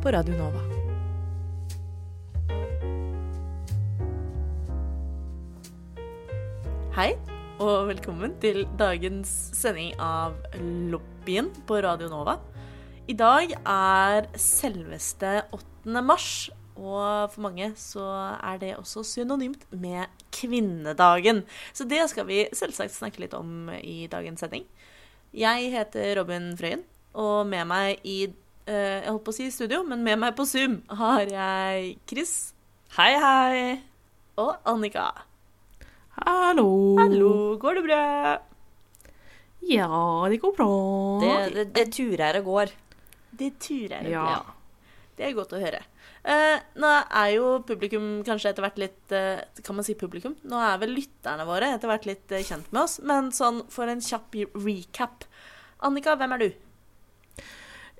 på Radio Nova. Hei, og velkommen til dagens sending av Lobbyen på Radio Nova. I dag er selveste 8. mars, og for mange så er det også synonymt med kvinnedagen. Så det skal vi selvsagt snakke litt om i dagens sending. Jeg heter Robin Frøyen, og med meg i Jeg holdt på å si studio, men med meg på Zoom har jeg Chris Hei, hei! og Annika. Hallo. Hallo, går det bra? Ja, det går bra. Det, det, det turer og går. Det turer. Ja. Det er godt å høre. Eh, nå er jo publikum kanskje etter hvert litt eh, Kan man si publikum? Nå er vel lytterne våre etter hvert litt eh, kjent med oss, men sånn for en kjapp recap. Annika, hvem er du?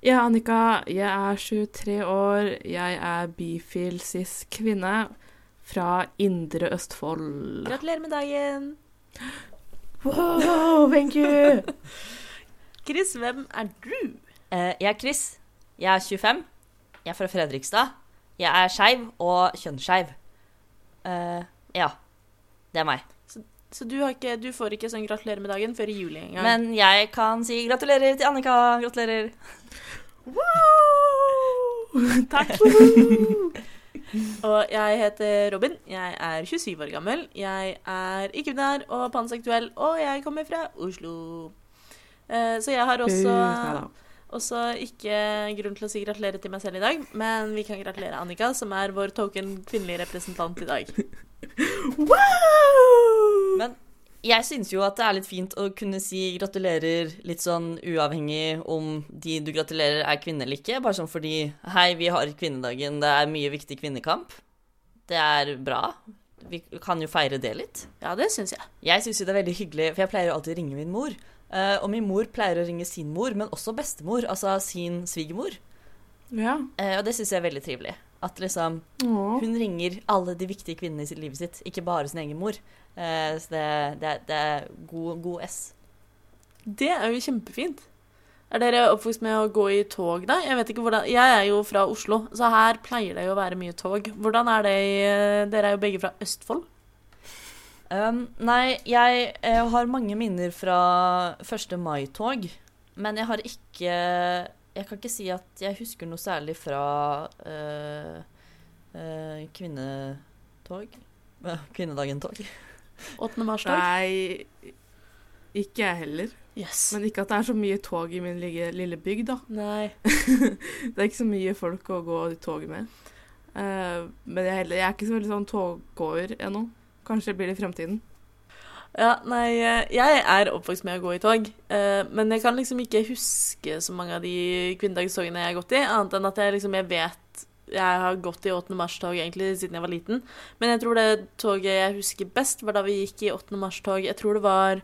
Ja, Annika, jeg er 23 år. Jeg er bifil cis kvinne fra Indre Østfold. Gratulerer med dagen. Wow, thank you! Chris, hvem er du? Uh, jeg er Chris. Jeg er 25. Jeg er fra Fredrikstad. Jeg er skeiv og kjønnsskeiv. Uh, ja. Det er meg. Så du, har ikke, du får ikke sånn gratulerer med dagen før i juli engang? Men jeg kan si gratulerer til Annika. Gratulerer. Takk. Og jeg heter Robin. Jeg er 27 år gammel. Jeg er ikke-binær og panseksuell, og jeg kommer fra Oslo. Eh, Så jeg har også, også ikke grunn til å si gratulerer til meg selv i dag, men vi kan gratulere Annika, som er vår token kvinnelige representant i dag. Wow! Men jeg syns jo at det er litt fint å kunne si gratulerer litt sånn uavhengig om de du gratulerer er kvinne eller ikke. Bare sånn fordi hei, vi har kvinnedagen, det er mye viktig kvinnekamp. Det er bra. Vi kan jo feire det litt. Ja, det syns jeg. Jeg syns jo det er veldig hyggelig, for jeg pleier jo alltid å ringe min mor. Eh, og min mor pleier å ringe sin mor, men også bestemor, altså sin svigermor. Ja. Eh, og det syns jeg er veldig trivelig. At liksom hun ringer alle de viktige kvinnene i sitt livet sitt, ikke bare sin egen mor. Eh, så det, det, det er god, god S. Det er jo kjempefint. Er dere oppvokst med å gå i tog, da? Jeg hvordan Jeg er jo fra Oslo, så her pleier det jo å være mye tog. Hvordan er det i Dere er jo begge fra Østfold. Um, nei, jeg, jeg, har mange minner fra 1. mai-tog, men jeg har ikke Jeg kan ikke si at jeg husker noe særlig fra eh, eh, kvinnetog. Eh, Kvinnedagen-tog. 8. mars-tog. Nei, ikke jeg heller. Yes. Men ikke at det er så mye tog i min lille, lille bygd, da. Nei. Det er ikke så mye folk å gå i tog med. Uh, men jeg, er heller, jeg er ikke så veldig sånn toggåer ennå. Kanskje det blir det i fremtiden. Ja, nei, eh, jeg er oppvokst med å gå i tog, uh, men jeg kan liksom ikke huske så mange av de kvinnedagstogene jeg har gått i, annet enn at jeg liksom jeg vet jeg har gått i 8. mars-tog egentlig siden jeg var liten. Men jeg tror det toget jeg husker best, var da vi gikk i 8. mars-tog. Jeg tror det var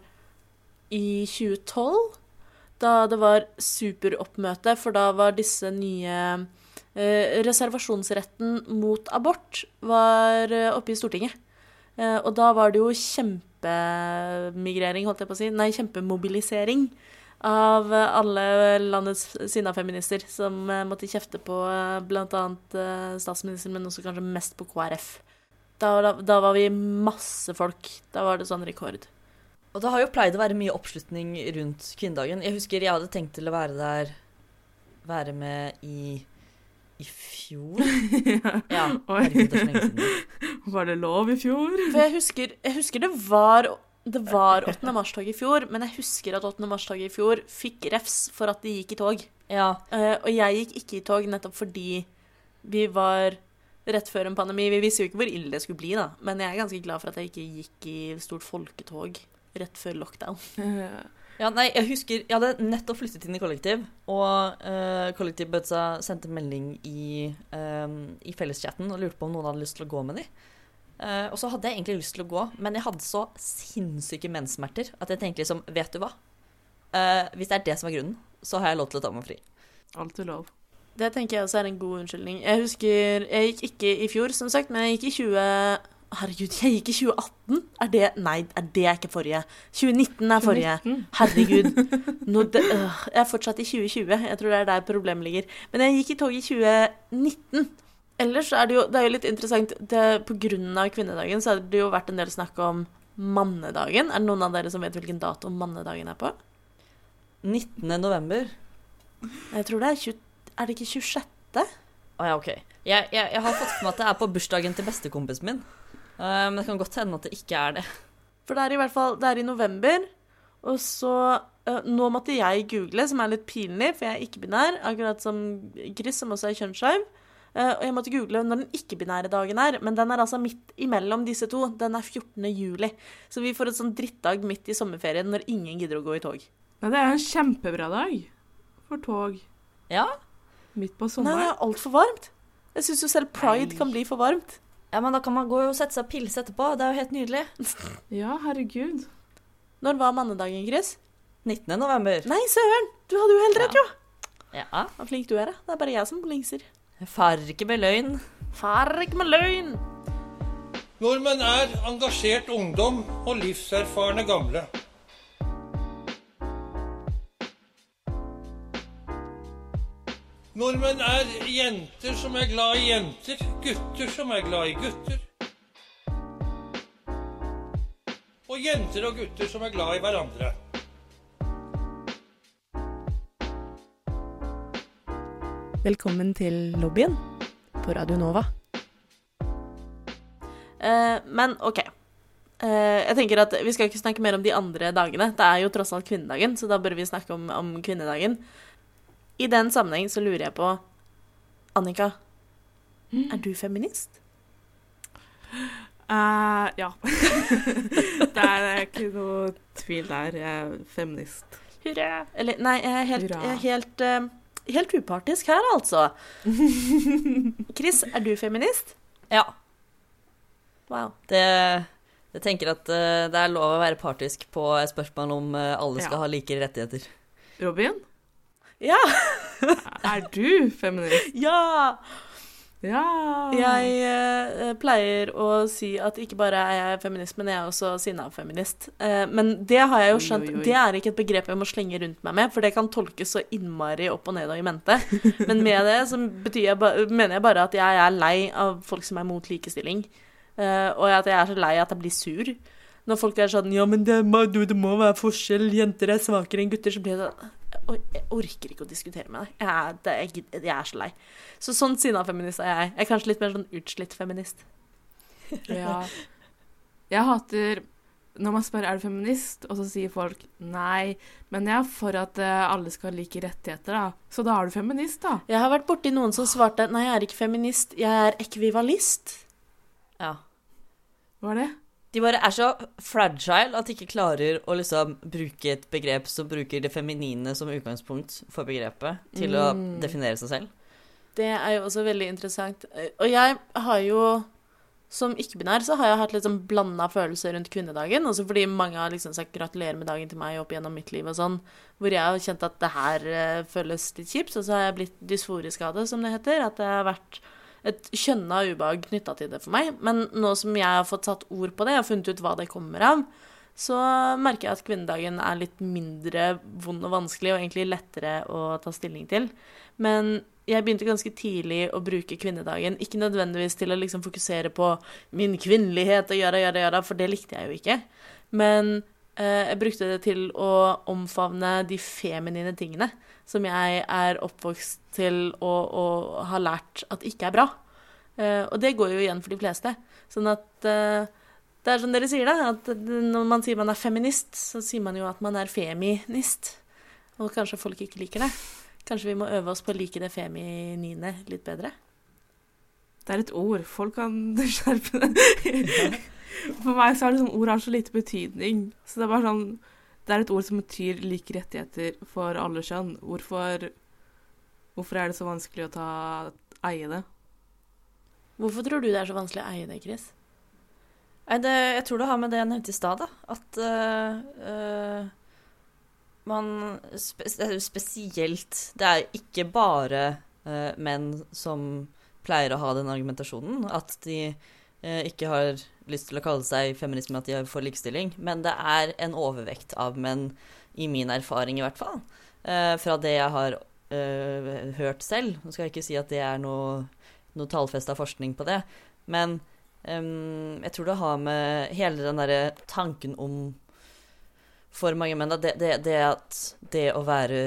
i 2012, da det var superoppmøte, for da var disse nye eh, Reservasjonsretten mot abort var eh, oppe i Stortinget. Eh, og da var det jo kjempemigrering, holdt jeg på å si. Nei, kjempemobilisering av eh, alle landets sinna feminister som eh, måtte kjefte på eh, bl.a. Statsministeren, men også kanskje mest på KrF. Da, da, da var vi masse folk. Da var det sånn rekord. Og det har jo pleid å være mye oppslutning rundt kvinnedagen. Jeg husker jeg hadde tenkt til å være der Være med i i fjor? Ja, herregud, det er så lenge siden. Var det lov i fjor? For jeg husker, jeg husker det var det var 8. mars-tog i fjor, men jeg husker at 8. mars-toget i fjor fikk refs for at de gikk i tog. Ja, Uh, og jeg gikk ikke i tog nettopp fordi vi var rett før en pandemi. Vi visste jo ikke hvor ille det skulle bli, da. Men jeg er ganske glad for at jeg ikke gikk i stort folketog. rett før lockdown. Eh, Ja, nei, jeg husker Jeg hadde nettopp flyttet inn i kollektiv, og uh, kollektivbødsa sendte melding i, um, i felleschatten og lurte på om noen hadde lyst til å gå med de. Eh, og så hadde jeg egentlig lyst til å gå, men jeg hadde så sinnssyke menssmerter at jeg tenkte liksom Vet du hva? Uh, hvis det er det som er grunnen, så har jeg lov til å ta meg fri. alt er lov. Det tenker jeg også er en god unnskyldning. Jeg husker Jeg gikk ikke i fjor, som sagt, men jeg gikk i 20... Herregud, jeg gikk i 2018? Er det Nei, er det ikke forrige? 2019 er forrige. 2019. Herregud. Nå, det, øh, jeg er fortsatt i 2020. Jeg tror det er der problemet ligger. Men jeg gikk i tog i 2019. Ellers er det jo, det er jo litt interessant det, På grunn av kvinnedagen så har det jo vært en del snakk om mannedagen. Er det noen av dere som vet hvilken dato mannedagen er på? 19. november. Jeg tror det er 20, Er det ikke 26.? Å ja, OK. Jeg, jeg, jeg har fått meg at det er på bursdagen til bestekompisen min. Uh, men det kan godt hende at det ikke er det. For det er i hvert fall Det er i november. Og så uh, Nå måtte jeg google, som er litt pinlig, for jeg er ikke-binær, akkurat som Chris, som også er kjønnsskeiv. Eh, og jeg måtte google når den ikke-binære dagen er, men den er altså midt imellom disse to. Den er 14. juli. Så vi får et sånn drittdag midt i sommerferien når ingen gidder å gå i tog. Men det er jo en kjempebra dag for tog Ja, midt på Nei, det sommeren. er altfor varmt. Jeg syns jo selv pride Nei. kan bli for varmt. ja men da kan man gå og sette seg og pilse etterpå. Det er jo helt nydelig. Ja, herregud. Når var mannedagen, Chris? 19. november. Nei, søren! Du hadde jo helt rett, Ja. jo. Ja. Så flink du er, da. Det er bare jeg som blingser. Ikke med løgn. Farg med løgn! Nordmenn er engasjert ungdom og livserfarne gamle. Nordmenn er jenter som er glad i jenter, gutter som er glad i gutter. Og jenter og gutter som er glad i hverandre. Velkommen til lobbyen på Radio Nova. Eh, men OK. Eh, jeg tenker at Vi skal ikke snakke mer om de andre dagene. Det er jo tross alt kvinnedagen, så da bør vi snakke om, om kvinnedagen. I den sammenheng så lurer jeg på Annika, er du feminist? Uh, ja. det er ikke noe tvil der. Jeg er feminist. Hurra! Eller nei, jeg er helt, jeg er helt, eh, helt upartisk her, altså. Chris, er du feminist? Ja. Wow. Det, jeg tenker at eh, det er lov å være partisk på et spørsmål om eh, alle skal Ja. ha like rettigheter. Robin, Ja! er du feminist? Ja! Ja. Jeg eh, pleier å si at ikke bare er jeg feminist, men jeg er også sinna-feminist. Eh, men det har jeg jo skjønt, oi, oi. det er ikke et begrep jeg må slenge rundt meg med, for det kan tolkes så innmari opp og ned og i mente. Men med det så jeg ba mener jeg bare at jeg er lei av folk som er mot likestilling. Eh, og at jeg er så lei at jeg blir sur. Når folk er sånn Ja, men det må, du, det må være forskjell. Jenter er svakere enn gutter. Så blir det sånn Jeg orker ikke å diskutere med deg. Jeg det, jeg, jeg er så lei. Så sånn sinna feminist er jeg. Jeg er kanskje litt mer sånn utslitt feminist. Ja. Jeg hater når man spør er du feminist, og så sier folk nei, men jeg er for at eh, alle skal ha like rettigheter, da. Så da er du feminist, da. Jeg har vært borti noen som svarte nei, jeg er ikke feminist, jeg er ekvivalist. Ja. Hva er det? De bare er så fragile at de ikke klarer å liksom bruke et begrep som bruker det feminine som utgangspunkt for begrepet, til å Mm. definere seg selv. Det er jo også veldig interessant. Og jeg har jo som ikke-binær så har jeg hatt litt sånn blanda følelser rundt kvinnedagen. Også fordi mange har liksom sagt gratulerer med dagen til meg opp gjennom mitt liv og sånn. Hvor jeg har kjent at det her eh, føles litt kjipt. Og så har jeg blitt dysforisk av det, som det heter. At det har vært et kjønna ubehag knytta til det for meg. Men nå som jeg har fått satt ord på det, og funnet ut hva det kommer av, så merker jeg at kvinnedagen er litt mindre vond og vanskelig, og egentlig lettere å ta stilling til. Men jeg begynte ganske tidlig å bruke kvinnedagen, ikke nødvendigvis til å liksom fokusere på min kvinnelighet og gjøre, gjøre, gjøre, for det likte jeg jo ikke. Men eh, jeg brukte det til å omfavne de feminine tingene som jeg er oppvokst til og, og har lært at ikke er bra. Uh, og det går jo igjen for de fleste. Sånn at uh, det er som dere sier, da, at når man sier man er feminist, så sier man jo at man er feminist. Og kanskje folk ikke liker det. Kanskje vi må øve oss på å like det feminine litt bedre? Det er et ord. Folk kan skjerpe det. For meg så har sånn ord har så lite betydning. Så det er bare sånn Det er et ord som betyr like rettigheter for alle kjønn. Hvorfor Hvorfor er det så vanskelig å ta eie det? Hvorfor tror du det er så vanskelig å eie det, Chris? Nei, det, jeg tror det har med det jeg nevnte i stad, da. At uh, man spe, det er jo Spesielt Det er ikke bare uh, menn som pleier å ha den argumentasjonen. At de ikke har lyst til å kalle seg feminisme, at de er for likestilling. Men det er en overvekt av menn, i min erfaring i hvert fall. Eh, fra det jeg har eh, hørt selv. Nå skal jeg ikke si at det er noe, noe tallfesta forskning på det. Men eh, jeg tror det har med hele den derre tanken om For mange menn, det, det, det at det å være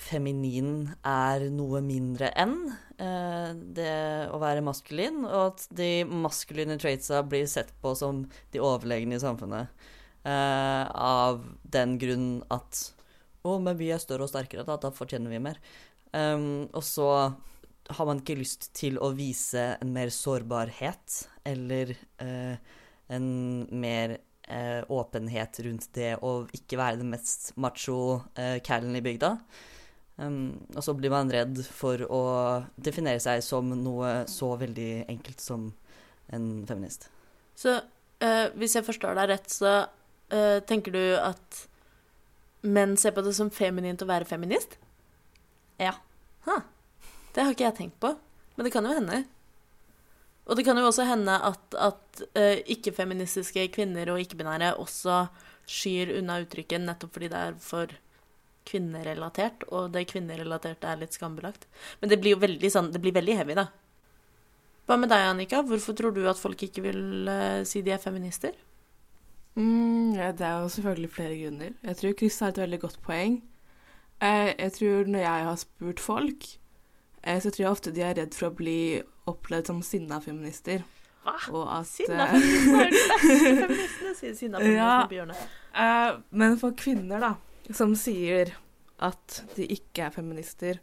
feminin er noe mindre enn eh, det å være maskulin, og at de maskuline traitsa blir sett på som de overlegne i samfunnet. eh, av den grunn at Å, men vi er større og sterkere, da, da fortjener vi mer. Ehm, og så har man ikke lyst til å vise en mer sårbarhet eller eh, en mer eh, åpenhet rundt det å ikke være den mest macho eh, callen i bygda. Um, og så blir man redd for å definere seg som noe så veldig enkelt som en feminist. Så eh, hvis jeg forstår deg rett, så eh, tenker du at menn ser på det som feminint å være feminist? Ja. Ha. Det har ikke jeg tenkt på, men det kan jo hende. Og det kan jo også hende at, at uh, ikke-feministiske kvinner og ikke-binære også skyr unna uttrykket nettopp fordi det er for kvinnerelatert, og det kvinnerelaterte er litt skambelagt. Men det blir jo veldig sånn, det blir veldig heavy, da. Hva med deg, Annika? Hvorfor tror du at folk ikke vil uh, si de er feminister? Mm, ja, det er jo selvfølgelig flere grunner. Jeg tror Chris har et veldig godt poeng. Eh, jeg tror når jeg har spurt folk, så tror jeg ofte de er redd for å bli opplevd som sinna feminister. Hva? Og at, Sinna eh, feminister er de beste feministene, sier sinna feminister Ja. hjørnet. Eh, men for kvinner, da, som sier at de ikke er feminister,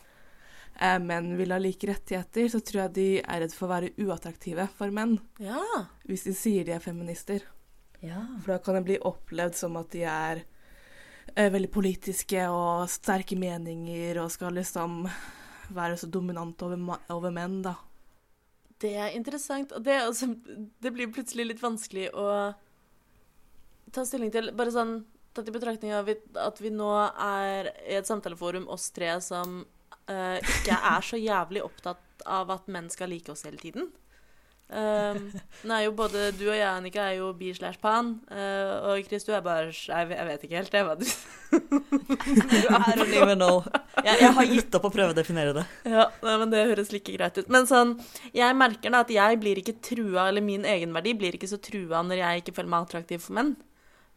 uh, men vil ha like rettigheter, så tror jeg de er redd for å være uattraktive for menn Ja. hvis de sier de er feminister. Ja. For da kan det bli opplevd som at de er uh, veldig politiske og sterke meninger og skal liksom være så dominante over, over menn, da. Det er interessant, og det, altså, det blir plutselig litt vanskelig å ta stilling til. Bare sånn tatt i betraktning av at vi nå er i et samtaleforum, oss tre som uh, ikke er så jævlig opptatt av at menn skal like oss hele tiden. Um, nå er jo både du og jeg, Annika, er jo bi slash pan, Uh, og Chris, du er bare Jeg, jeg vet ikke helt, det hva du I don't even know. Jeg, jeg har gitt opp å prøve å definere det. Ja, nei, men det høres like greit ut. Men sånn, jeg merker da at jeg blir ikke trua, eller min egenverdi blir ikke så trua når jeg ikke føler meg attraktiv for menn.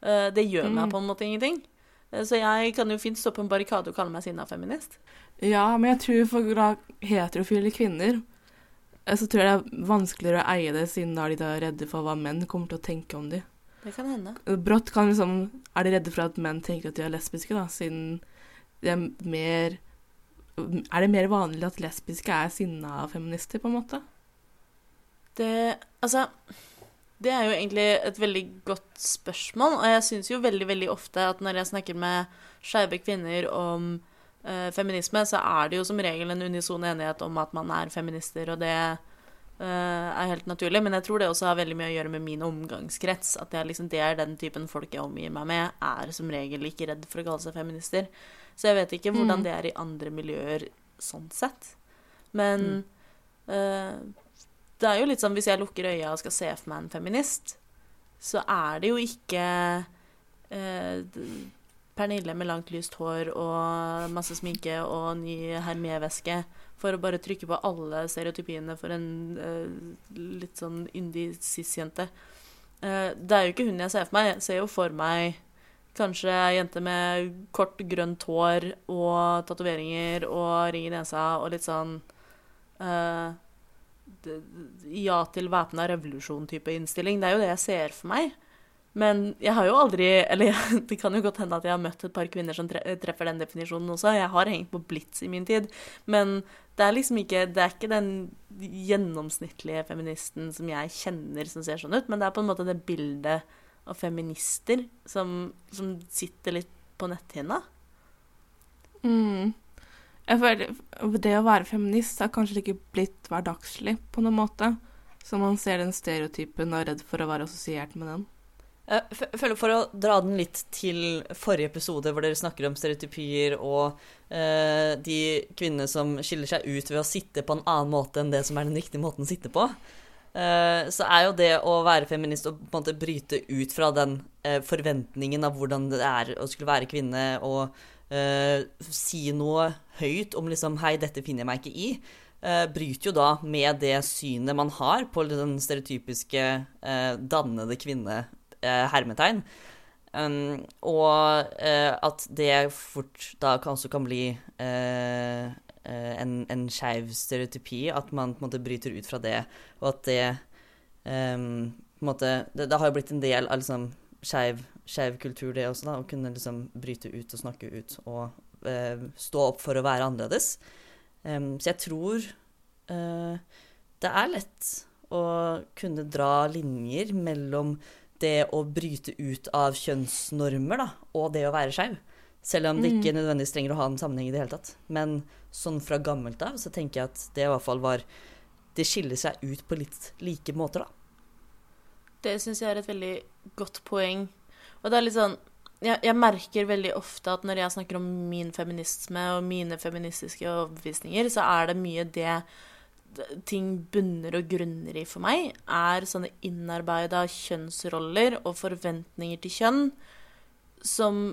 Uh, det gjør meg Mm. på en måte ingenting. Uh, så jeg kan jo fint stå på en barrikade og kalle meg sinna feminist. Ja, men jeg tror for heterofile kvinner så tror jeg det er vanskeligere å eie det, siden da er de da redde for hva menn kommer til å tenke om de. Det kan hende. Brått kan liksom Er de redde for at menn tenker at de er lesbiske, da, siden det er mer Er det mer vanlig at lesbiske er sinna feminister, på en måte? Det Altså Det er jo egentlig et veldig godt spørsmål, og jeg syns jo veldig, veldig ofte at når jeg snakker med skeive kvinner om eh, feminisme, så er det jo som regel en unison enighet om at man er feminister, og det eh, er helt naturlig. Men jeg tror det også har veldig mye å gjøre med min omgangskrets. At det er, liksom, det er den typen folk jeg omgir meg med, er som regel ikke redd for å kalle seg feminister. Så jeg vet ikke hvordan Mm. det er i andre miljøer sånn sett. Men eh, det er jo litt sånn hvis jeg lukker øya og skal se for meg en feminist, så er det jo ikke eh, d- Pernille med langt, lyst hår og masse sminke og ny Hermé-veske for å bare trykke på alle stereotypiene for en uh, litt sånn yndig cis-jente. Uh, det er jo ikke hun jeg ser for meg. Jeg ser jo for meg kanskje ei jente med kort, grønt hår og tatoveringer og ring i nesa og litt sånn eh, d- ja til væpna revolusjon-type innstilling. Det er jo det jeg ser for meg. Men jeg har jo aldri Eller det kan jo godt hende at jeg har møtt et par kvinner som treffer den definisjonen også. Jeg har hengt på Blitz i min tid. Men det er liksom ikke Det er ikke den gjennomsnittlige feministen som jeg kjenner som ser sånn ut, men det er på en måte det bildet av feminister som, som sitter litt på netthinna. Mm. Jeg føler Det å være feminist har kanskje ikke blitt hverdagslig på noen måte. Så man ser den stereotypen og er redd for å være assosiert med den. Jeg føler For å dra den litt til forrige episode, hvor dere snakker om stereotypier og eh, de kvinnene som skiller seg ut ved å sitte på en annen måte enn det som er den riktige måten å sitte på, eh, så er jo det å være feminist og på en måte bryte ut fra den eh, forventningen av hvordan det er å skulle være kvinne, og eh, si noe høyt om liksom Hei, dette finner jeg meg ikke i. eh, bryter jo da med det synet man har på den stereotypiske eh, dannede kvinne eh, hermetegn. Um, og eh, at det fort da kanskje kan bli eh, eh, en, en skeiv stereotypi. At man på en måte bryter ut fra det, og at det um, på en måte, det, det har jo blitt en del av liksom skeiv kultur, det også, da. Å kunne liksom bryte ut og snakke ut og eh, stå opp for å være annerledes. Um, så jeg tror eh, det er lett å kunne dra linjer mellom det å bryte ut av kjønnsnormer da, og det å være skeiv. Selv om det ikke nødvendigvis trenger å ha en sammenheng i det hele tatt. Men sånn fra gammelt av så tenker jeg at det i hvert fall var Det skiller seg ut på litt like måter, da. Det syns jeg er et veldig godt poeng. Og det er litt sånn jeg, jeg merker veldig ofte at når jeg snakker om min feminisme og mine feministiske overbevisninger, så er det mye det ting bunner og grunner i for meg, er sånne innarbeida kjønnsroller og forventninger til kjønn som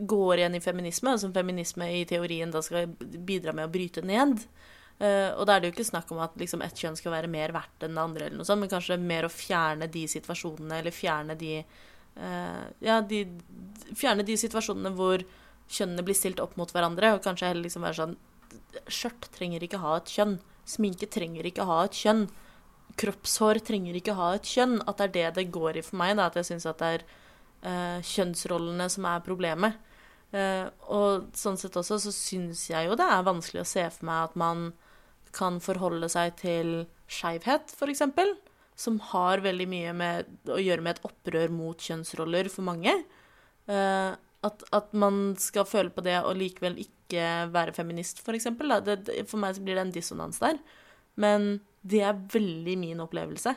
går igjen i feminisme, og som feminisme i teorien da skal bidra med å bryte ned. Uh, og da er det jo ikke snakk om at liksom, ett kjønn skal være mer verdt enn det andre, eller noe sånt, men kanskje mer å fjerne de situasjonene, eller fjerne de uh, Ja, de, fjerne de situasjonene hvor kjønnene blir stilt opp mot hverandre, og kanskje heller liksom være sånn Skjørt trenger ikke ha et kjønn. Sminke trenger ikke ha et kjønn. Kroppshår trenger ikke ha et kjønn. At det er det det går i for meg. Da, at jeg syns at det er uh, kjønnsrollene som er problemet. Uh, og sånn sett også så syns jeg jo det er vanskelig å se for meg at man kan forholde seg til skeivhet, f.eks., som har veldig mye med å gjøre med et opprør mot kjønnsroller for mange. Uh, at, at man skal føle på det og likevel ikke være feminist. For, for meg så blir det en dissonans der. Men det er veldig min opplevelse.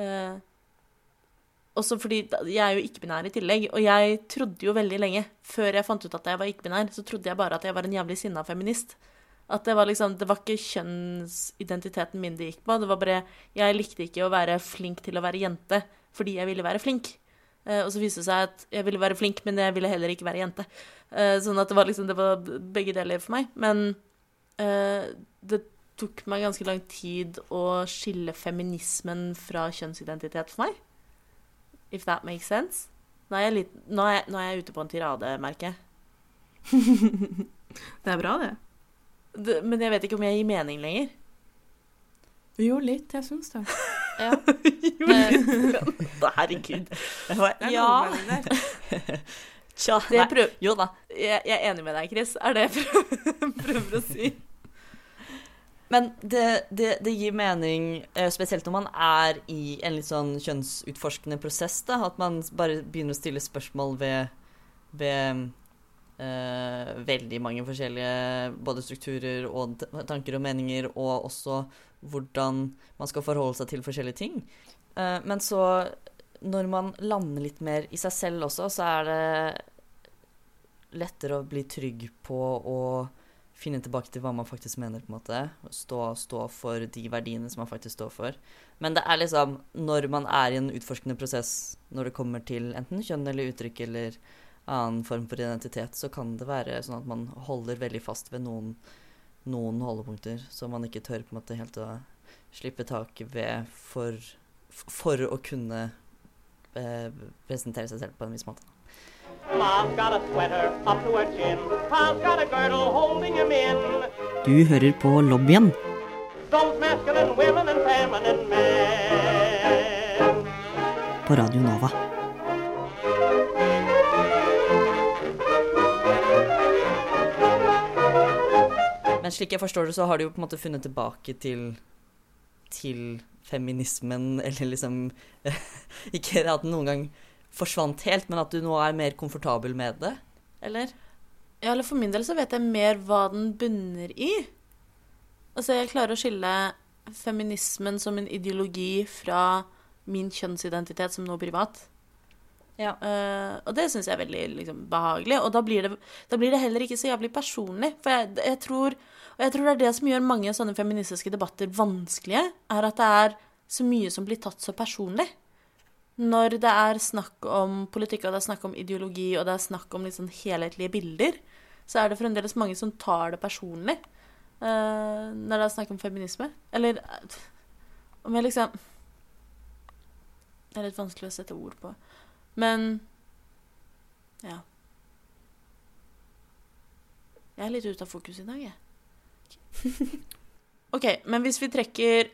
Eh, også fordi jeg er jo ikke-binær i tillegg, og jeg trodde jo veldig lenge, før jeg fant ut at jeg var ikke-binær, så trodde jeg bare at jeg var en jævlig sinna feminist. At det var liksom Det var ikke kjønnsidentiteten min det gikk på, det var bare Jeg likte ikke å være flink til å være jente fordi jeg ville være flink. Eh, og så viste det seg at jeg ville være flink, men jeg ville heller ikke være jente. Eh, sånn at det var liksom Det var begge deler for meg. Men eh, det tok meg ganske lang tid å skille feminismen fra kjønnsidentitet for meg. If that makes sense. Nå er jeg, litt, nå er jeg, nå er jeg ute på en tirade, merker jeg. Det er bra, det. Det, men jeg vet ikke om jeg gir mening lenger. Jo, litt. Jeg syns det. Ja. Herregud. Jeg er ja. Tja. Nei. Jo da. jeg, jeg er enig med deg, Chris. Er det jeg prøver, prøver å si. Men det, det, det gir mening, eh, spesielt når man er i en litt sånn kjønnsutforskende prosess, da, at man bare begynner å stille spørsmål ved, ved eh, veldig mange forskjellige både strukturer og tanker og meninger, og også hvordan man skal forholde seg til forskjellige ting. Eh, men så, når man lander litt mer i seg selv også, så er det lettere å bli trygg på å finne tilbake til hva man faktisk mener, på en måte. Stå, stå for de verdiene som man faktisk står for. Men det er liksom når man er i en utforskende prosess når det kommer til enten kjønn eller uttrykk eller annen form for identitet, så kan det være sånn at man holder veldig fast ved noen, noen holdepunkter som man ikke tør på en måte helt å slippe taket ved for, for å kunne eh, presentere seg selv på en viss måte. Du hører på lobbyen. På Radio Nova. Slik jeg forstår det, så har de jo på en måte funnet tilbake til til feminismen, eller liksom Ikke at den noen gang forsvant helt, men at du nå er mer komfortabel med det, eller? Ja, eller for min del så vet jeg mer hva den bunner i. Altså, jeg klarer å skille feminismen som en ideologi fra min kjønnsidentitet som noe privat. Ja. Uh, og det syns jeg er veldig liksom, behagelig. Og da blir, det, da blir det heller ikke så jævlig personlig. For jeg, jeg tror Og jeg tror det er det som gjør mange sånne feministiske debatter vanskelige, er at det er så mye som blir tatt så personlig. Når det er snakk om politikk, og det er snakk om ideologi, og det er snakk om litt sånn helhetlige bilder, så er det fremdeles mange som tar det personlig Uh, når det er snakk om feminisme. Eller eh, om jeg liksom Det er litt vanskelig å sette ord på. Men ja. Jeg er litt ute av fokus i dag, jeg. OK, men hvis vi trekker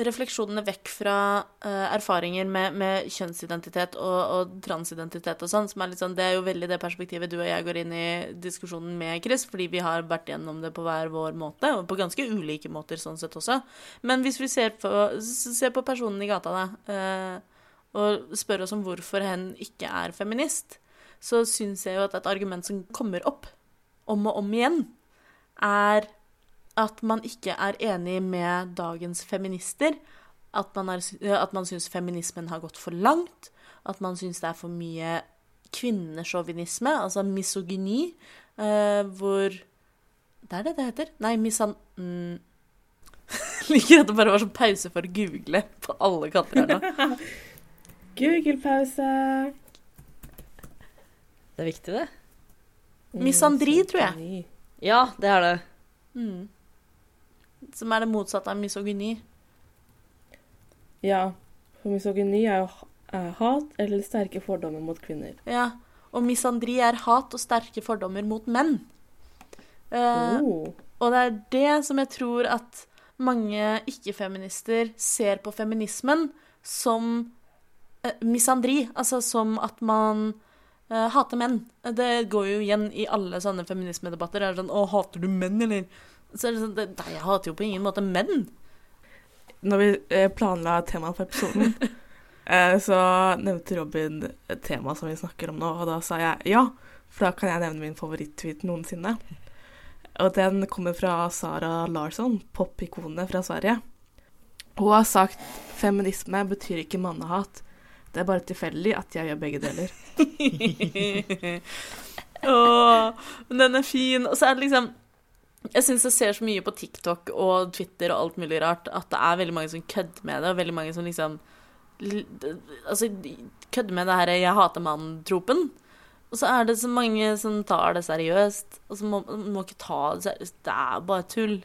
refleksjonene vekk fra uh, erfaringer med, med kjønnsidentitet og, og transidentitet og sånn, som er litt sånn Det er jo veldig det perspektivet du og jeg går inn i diskusjonen med, Chris, fordi vi har vært gjennom det på hver vår måte, og på ganske ulike måter sånn sett også. Men hvis vi ser på, ser på personen i gata, da, uh, og spør oss om hvorfor hen ikke er feminist, så syns jeg jo at et argument som kommer opp om og om igjen, er at man ikke er enig med dagens feminister. At man, er, at man syns feminismen har gått for langt. At man syns det er for mye kvinnesjåvinisme, altså misogyni, eh, hvor Det er det det heter? Nei, misan... Mm. Liker at det bare var sånn pause for å google på alle kanter her nå. Google-pause. Det er viktig, det. Misandri, tror jeg. Ja, det er det. Mm. Som er det motsatte av misogyni. Ja, for misogyni er jo er hat eller sterke fordommer mot kvinner. Ja. Og misandri er hat og sterke fordommer mot menn. Eh, Oh. Og det er det som jeg tror at mange ikke-feminister ser på feminismen som eh, misandri. Altså som at man eh, hater menn. Det går jo igjen i alle sånne feminismedebatter. Det er sånn 'Å, hater du menn, eller?' Så er det sånn Nei, jeg hater jo på ingen måte menn. Når vi eh, planla temaet for episoden, eh, så nevnte Robin temaet som vi snakker om nå, og da sa jeg ja, for da kan jeg nevne min favoritt-tweet noensinne. Og den kommer fra Sara Larsson, popikonet fra Sverige. Hun har sagt feminisme betyr ikke mannehat. Det er bare tilfeldig at jeg gjør begge deler. Åh, men den er fin. Og så er det liksom Jeg syns jeg ser så mye på TikTok og Twitter og alt mulig rart at det er veldig mange som kødder med det, og veldig mange som liksom Altså kødder med det her 'jeg hater mannen'-tropen. Og så er det så mange som tar det seriøst, og så må må ikke ta det seriøst. Det er bare tull.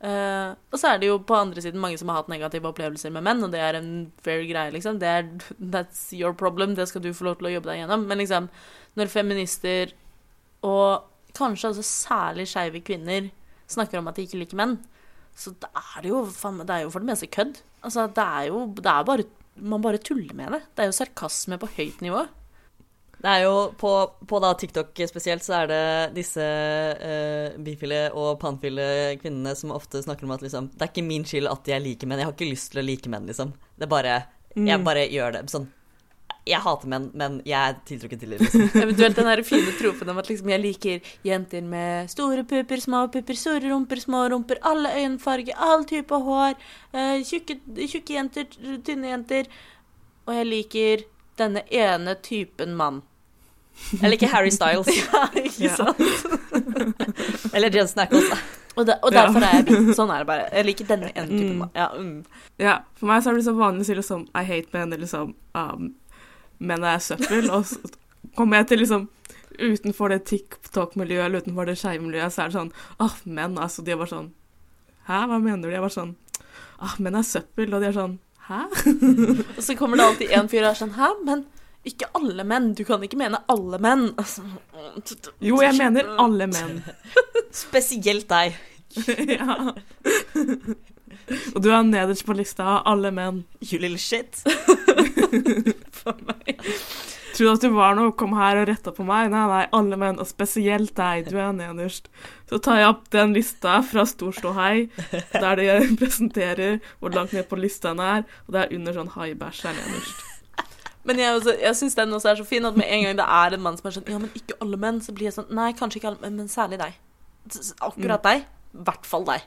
Uh, og så er det jo på andre siden mange som har hatt negative opplevelser med menn, og det er en fair greie, liksom. Det er, that's your problem, det skal du få lov til å jobbe deg gjennom. Men liksom, når feminister, og kanskje altså særlig skeive kvinner, snakker om at de ikke liker menn, så det er jo, det er jo for det meste kødd. Altså, det er jo det er bare Man bare tuller med det. Det er jo sarkasme på høyt nivå. Det er jo på, på da TikTok spesielt, så er det disse uh, bifile og panfile kvinnene som ofte snakker om at liksom Det er ikke min skyld at jeg liker menn. Jeg har ikke lyst til å like menn, liksom. Det er bare Jeg bare gjør det. Sånn Jeg hater menn, men jeg er tiltrukket til dem, liksom. Eventuelt den der fine tropen om at liksom jeg liker jenter med store pupper, små pupper, store rumper, små rumper, alle øyenfarger, all type hår, eh, tjukke, tjukke jenter, tynne jenter. Og jeg liker denne ene typen mann. Jeg liker Harry Styles. Ja, ikke sant? Eller Jensen Ackles. Og, de, og derfor er jeg. Sånn er det bare. Jeg liker denne ene typen Mm. mann. Ja, mm. Ja, for meg så er det liksom vanlig å si liksom I hate men, eller liksom um, Menn er søppel, og så kommer jeg til liksom Utenfor det TikTok-miljøet eller utenfor det skeive så er det sånn Åh, menn, altså. De er bare sånn Hæ, hva mener du? Jeg bare sånn Åh, menn er søppel. Og de er sånn Hæ? Og så kommer det alltid en fyr og er sånn Hæ, men ikke alle menn. Du kan ikke mene alle menn. Altså, Jo, jeg mener alle menn. Spesielt deg. ja. Og du er nederst på lista av alle menn. You little shit. for meg. Tror du at du var noe, kom her og retta på meg? Nei, nei, alle menn, og spesielt deg, du er nederst. Så tar jeg opp den lista fra Storståhei, der de presenterer hvor langt ned på lista den er, og det er under sånn haibæsj er nederst. Men jeg, også, jeg syns den også er så fin, at med en gang det er en mann som er sånn Ja, men ikke alle menn, så blir jeg sånn Nei, kanskje ikke alle menn, men særlig deg. Akkurat deg. I hvert fall deg.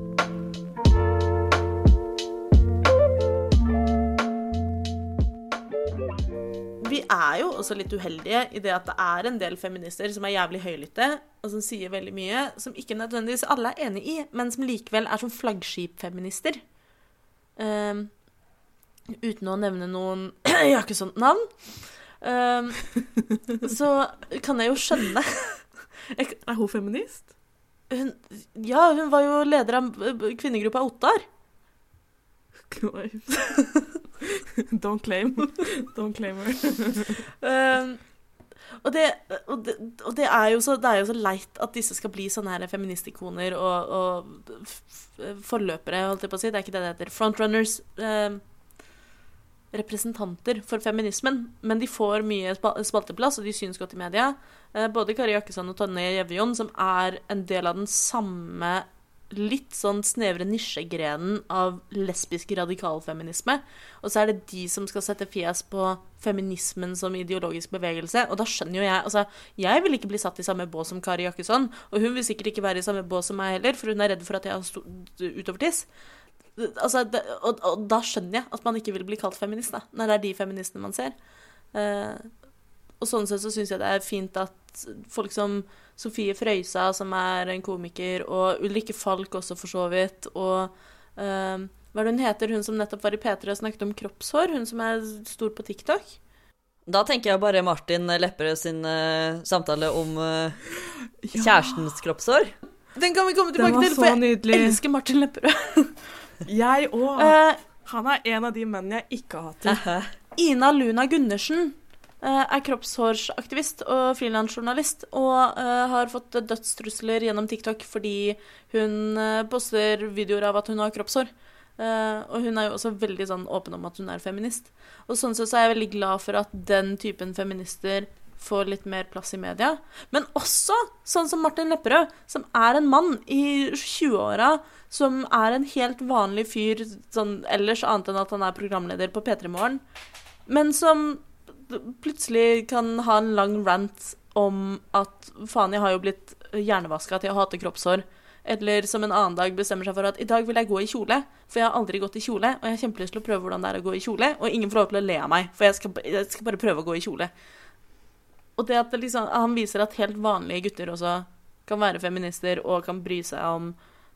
Er jo også litt uheldige i det at det er en del feminister som er jævlig høylytte, og som sier veldig mye, som ikke nødvendigvis alle er enig i, men som likevel er som flaggskipfeminister. Um, uten å nevne noen Jeg har ikke sånt navn. Um, så kan jeg jo skjønne Er hun feminist? hun, Ja, hun var jo leder av kvinnegruppa Ottar. Don't claim. Don't claim her. Um, og, det, og, det, og det, er så, det er jo så leit at disse skal bli sånne her feministikoner og, og forløpere, holdt jeg på å si. Det er ikke det det heter. Frontrunners. Um, representanter for feminismen. Men de får mye spalteplass, og de synes godt i media. Eh, både Kari Jakkesson og Tonje Gjevjon, som er en del av den samme litt sånn snevre nisjegrenen av lesbisk radikalfeminisme. Og så er det de som skal sette fjes på feminismen som ideologisk bevegelse. Og da skjønner jo jeg Altså, jeg vil ikke bli satt i samme bås som Kari Jakkesson. Og hun vil sikkert ikke være i samme bås som meg heller, for hun er redd for at jeg har utovertiss. Altså, det, og, og da skjønner jeg at man ikke vil bli kalt feminist, da, når det er de feministene man ser. Eh, og sånn sett så syns jeg det er fint at folk som Sofie Frøysa, som er en komiker, og Ulrikke Falk også, for så vidt, og um, hva er det hun heter, hun som nettopp var i P3 og snakket om kroppshår, hun som er stor på TikTok? Da tenker jeg bare Martin Lepperød sin uh, samtale om eh, kjærestens kroppshår. Den kan vi komme tilbake til, for jeg nydelig. elsker Martin Lepperød. Jeg òg. Uh, Han er en av de mennene jeg ikke har hatt til. Ina Luna Gundersen eh, er kroppshårsaktivist og frilansjournalist, og eh, har fått dødstrusler gjennom TikTok fordi hun eh, poster videoer av at hun har kroppshår. Eh, og hun er jo også veldig sånn åpen om at hun er feminist. Og sånn sett så er jeg veldig glad for at den typen feminister får litt mer plass i media. Men også sånn som Martin Lepperød, som er en mann i 20-åra, som er en helt vanlig fyr sånn ellers, annet enn at han er programleder på P3 Morgen, men som plutselig kan ha en lang rant om at faen, jeg har jo blitt hjernevaska til å hate kroppshår. Eller som en annen dag bestemmer seg for at i dag vil jeg gå i kjole, for jeg har aldri gått i kjole, og jeg har kjempelyst til å prøve hvordan det er å gå i kjole, og ingen får lov til å le av meg, for jeg skal, jeg skal bare prøve å gå i kjole. Og det at det liksom, han viser at helt vanlige gutter også kan være feminister og kan bry seg om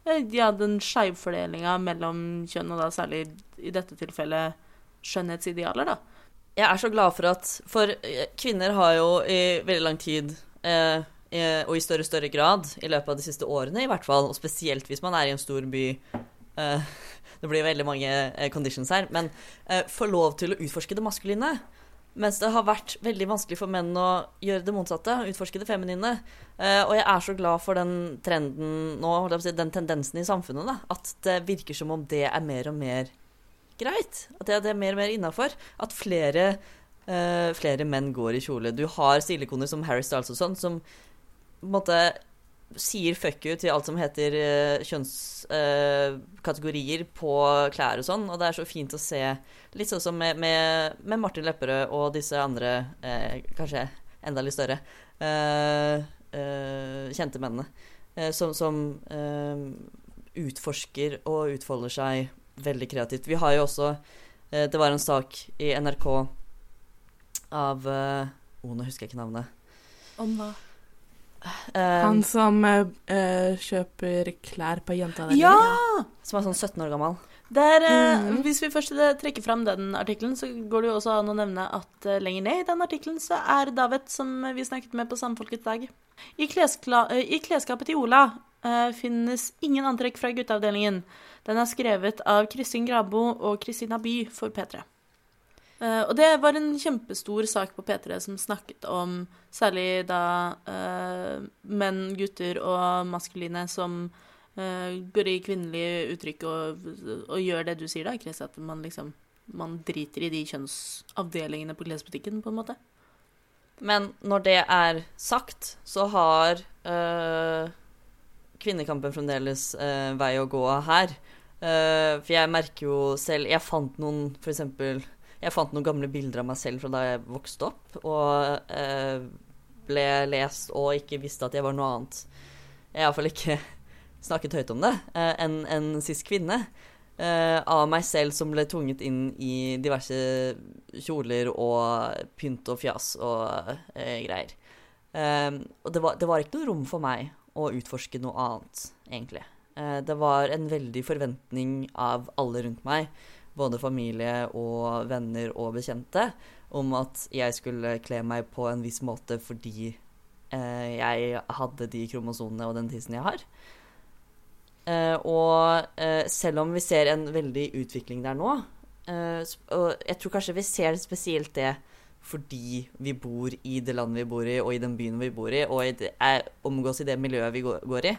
eh, ja, den skeivfordelinga mellom kjønn, og da særlig i dette tilfellet skjønnhetsidealer, da. Jeg er så glad for at For eh, kvinner har jo i veldig lang tid, eh, og i større og større grad i løpet av de siste årene i hvert fall, og spesielt hvis man er i en stor by eh, Det blir veldig mange eh, conditions her, men eh, får lov til å utforske det maskuline. Mens det har vært veldig vanskelig for menn å gjøre det motsatte, utforske det feminine. Eh, og jeg er så glad for den trenden nå, den tendensen i samfunnet, da, at det virker som om det er mer og mer greit. At det, er mer og mer innafor. At flere, uh, flere menn går i kjole. Du har stilikoner som Harry Styles og sånn, som på en måte sier fuck you til alt som heter uh, kjønnskategorier på klær og sånn. Og det er så fint å se, litt sånn som med, med, med Martin Lepperød og disse andre, eh, kanskje enda litt større, eh, eh, kjente mennene, eh, som, som eh, utforsker og utfolder seg veldig kreativt. Vi har jo også eh, Det var en sak i NRK av eh, oh, nå husker jeg ikke navnet. Om hva? Eh, Han som eh, eh, kjøper klær på jenta der. Ja! som er sånn 17 år gammel. Der, eh, Hvis vi først trekker fram den artikkelen, så går det jo også an å nevne at eh, lenger ned i den artikkelen så er David, som vi snakket med på Samfolkets dag. I, kleskla, I klesskapet til Ola eh, finnes ingen antrekk fra gutteavdelingen. Den er skrevet av Kristin Grabo og Kristina By for P3. Uh, og det var en kjempestor sak på P3 som snakket om særlig da uh, menn, gutter og maskuline som eh, går i kvinnelig uttrykk og, og gjør det du sier da, Chris, at man liksom man driter i de kjønnsavdelingene på klesbutikken, på en måte. Men når det er sagt, så har øh, kvinnekampen fremdeles øh, vei å gå her. Eh, for jeg merker jo selv Jeg fant noen, for eksempel Jeg fant noen gamle bilder av meg selv fra da jeg vokste opp, og eh, ble lest og ikke visste at jeg var noe annet. Jeg har iallfall ikke snakket høyt om det, eh, enn en cis kvinne. eh, av meg selv som ble tvunget inn i diverse kjoler og pynt og fjas og eh, greier. Eh, og det var, det var ikke noe rom for meg å utforske noe annet, egentlig. Eh, det var en veldig forventning av alle rundt meg, både familie og venner og bekjente, om at jeg skulle kle meg på en viss måte fordi eh, jeg hadde de kromosonene og den tissen jeg har. Eh, og eh, selv om vi ser en veldig utvikling der nå, eh, og jeg tror kanskje vi ser spesielt det fordi vi bor i det landet vi bor i, og i den byen vi bor i, og det, er, omgås i det miljøet vi går, går i,